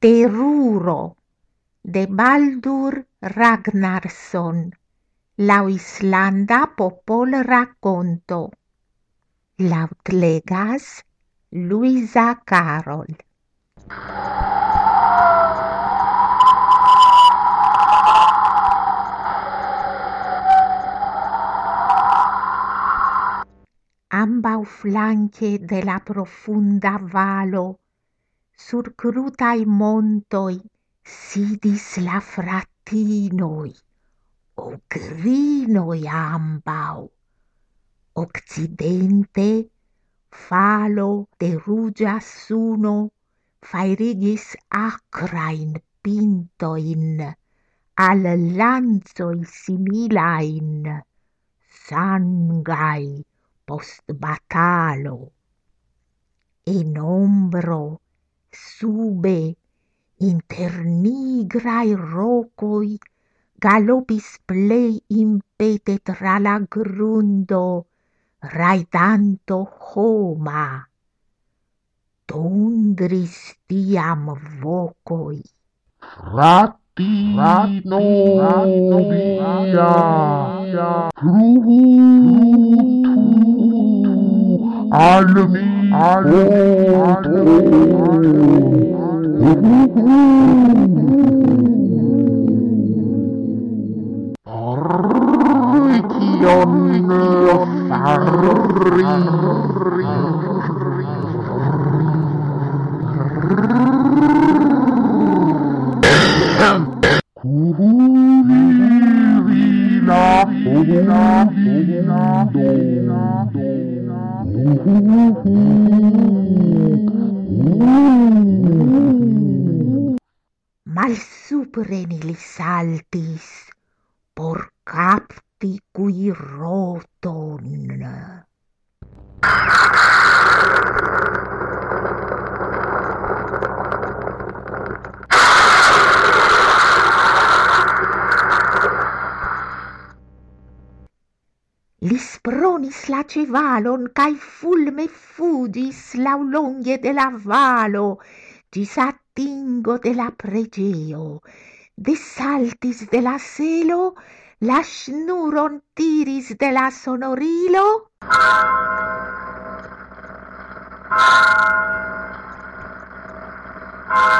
teruro de Baldur Ragnarsson, la Islanda popol raconto, lautlegas Luisa Carol. Ambau flanche de la profunda valo, sur crutai montoi, sidis la fratinoi, ogrinoi ambau. Occidente, falo de rugia suno, faerigis acrain pintoin, al lanzoi similain, sangai, post batalo. In ombro Sube, inter nigraj rocoi galopis plei impete tra la grundo, rajdanto homa. Tondris tiam vocoj. Fratino, fratino, via, crutu, al mio. Dina, Dina, Dina, Dina, Dina. Mal supreni li saltis por capti cui roton. Li spronis la cevalon cae fulme fugis laulonge de la valo, gis attingo de la pregeo, desaltis de la celo, la snuron tiris de la sonorilo. Sur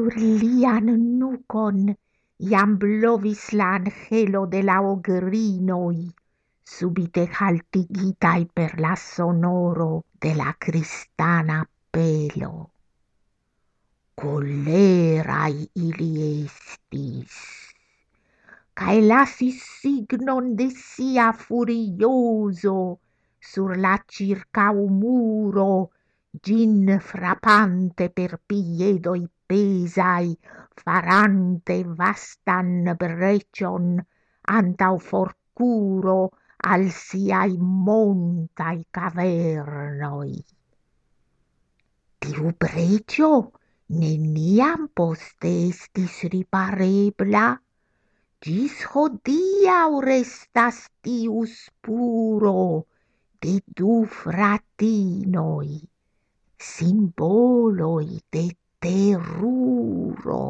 lian nucon iam blovis la angelo de la ogrinoi, subite haltigitai per la sonoro de la cristana pelo. Colerai ili estis, cae lasis signon de sia furioso sur la circau muro, gin frappante per piedoi pesai, farante vastan brecion antau forcuro al siai montai cavernoi. Tiu brecio neniam poste estis riparebla, gis hodiau restas tiu spuro de du fratinoi, simboloi de Peruro.